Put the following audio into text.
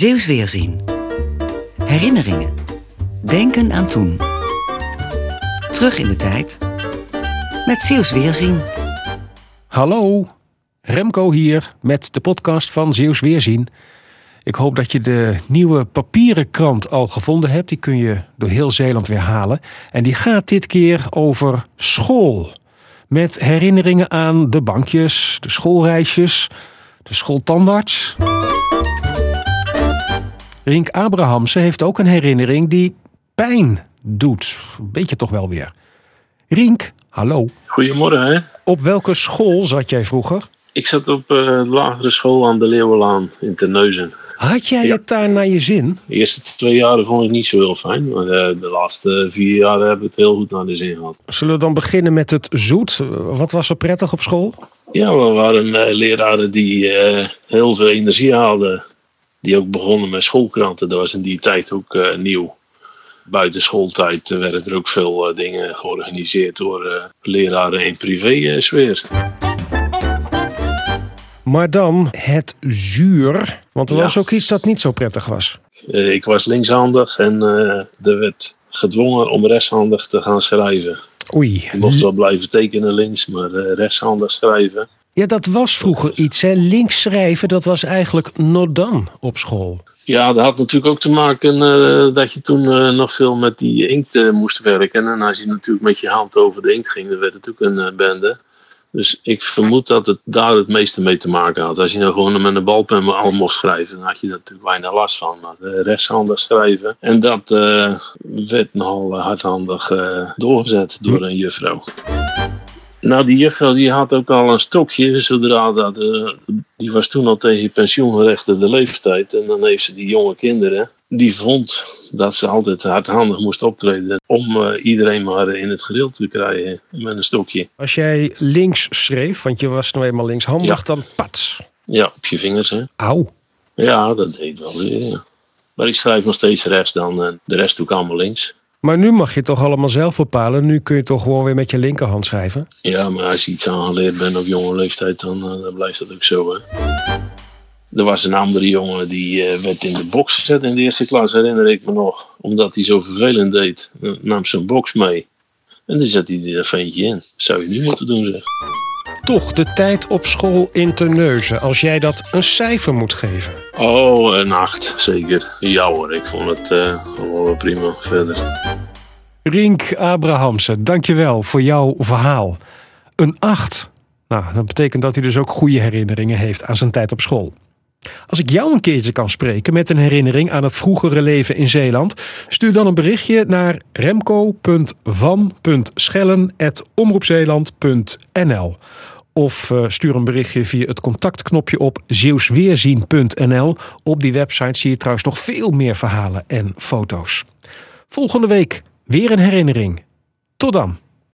Zeeuws Weerzien. Herinneringen. Denken aan toen. Terug in de tijd. Met Zeeuws Weerzien. Hallo, Remco hier met de podcast van Zeeuws Weerzien. Ik hoop dat je de nieuwe papieren krant al gevonden hebt. Die kun je door heel Zeeland weer halen. En die gaat dit keer over school. Met herinneringen aan de bankjes, de schoolreisjes, de schooltandarts. Rink Abrahamsen heeft ook een herinnering die pijn doet. Een beetje toch wel weer. Rink, hallo. Goedemorgen. Hè? Op welke school zat jij vroeger? Ik zat op uh, de lagere school aan de Leeuwenlaan in Terneuzen. Had jij Ja. het daar naar je zin? De eerste twee jaren vond ik niet zo heel fijn, maar eh, de laatste vier jaar heb ik het heel goed naar de zin gehad. Zullen we dan beginnen met het zoet? Wat was er prettig op school? Ja, we waren eh, leraren die eh, heel veel energie hadden. Die ook begonnen met schoolkranten. Dat was in die tijd ook eh, nieuw. Buiten schooltijd werden er ook veel eh, dingen georganiseerd door eh, leraren in privé-sfeer. Maar dan het zuur. Want er Ja. was ook iets dat niet zo prettig was. Ik was linkshandig en er werd gedwongen om rechtshandig te gaan schrijven. Oei. Je mocht wel blijven tekenen links, maar rechtshandig schrijven. Ja, dat was vroeger iets. Hè. Links schrijven, dat was eigenlijk not done op school. Ja, dat had natuurlijk ook te maken eh, dat je toen eh, nog veel met die inkt eh, moest werken. En als je natuurlijk met je hand over de inkt ging, dan werd het ook een bende. Dus ik vermoed dat het daar het meeste mee te maken had. Als je nou gewoon met een balpen al mocht schrijven, dan had je daar natuurlijk weinig last van. Maar rechtshandig schrijven. En dat werd nogal hardhandig doorgezet door een juffrouw. Nou, die juffrouw die had ook al een stokje, zodra dat, eh, die was toen al tegen pensioengerechtigde leeftijd. En dan heeft ze die jonge kinderen, die vond dat ze altijd hardhandig moest optreden om eh, iedereen maar in het gereel te krijgen met een stokje. Als jij links schreef, want je was nou eenmaal linkshandig, Ja. dan pats. Ja, op je vingers, hè. Auw. Ja, dat deed wel weer, ja. Maar ik schrijf nog steeds rechts dan, en de rest doe ik allemaal links. Maar nu mag je het toch allemaal zelf bepalen. Nu kun je toch gewoon weer met je linkerhand schrijven. Ja, maar als je iets aangeleerd bent op jonge leeftijd, dan, eh, dan blijft dat ook zo. Hè. Er was een andere jongen die eh, werd in de box gezet in de eerste klas, herinner ik me nog. Omdat hij zo vervelend deed. Dan Nam zijn box mee. En dan zet hij er ventje in. Zou je nu moeten doen, zeg. Toch de tijd op school in Terneuzen. Als jij dat een cijfer moet geven. Oh, een acht, zeker. Ja hoor, ik vond het eh, gewoon wel prima verder. Rink Abrahamsen, dankjewel voor jouw verhaal. Een 8. Nou, dat betekent dat hij dus ook goede herinneringen heeft aan zijn tijd op school. Als ik jou een keertje kan spreken met een herinnering aan het vroegere leven in Zeeland, stuur dan een berichtje naar remco.van.schellen.omroepzeeland.nl of eh, stuur een berichtje via het contactknopje op zeeuwsweerzien.nl. Op die website zie je trouwens nog veel meer verhalen en foto's. Volgende week weer een herinnering. Tot dan.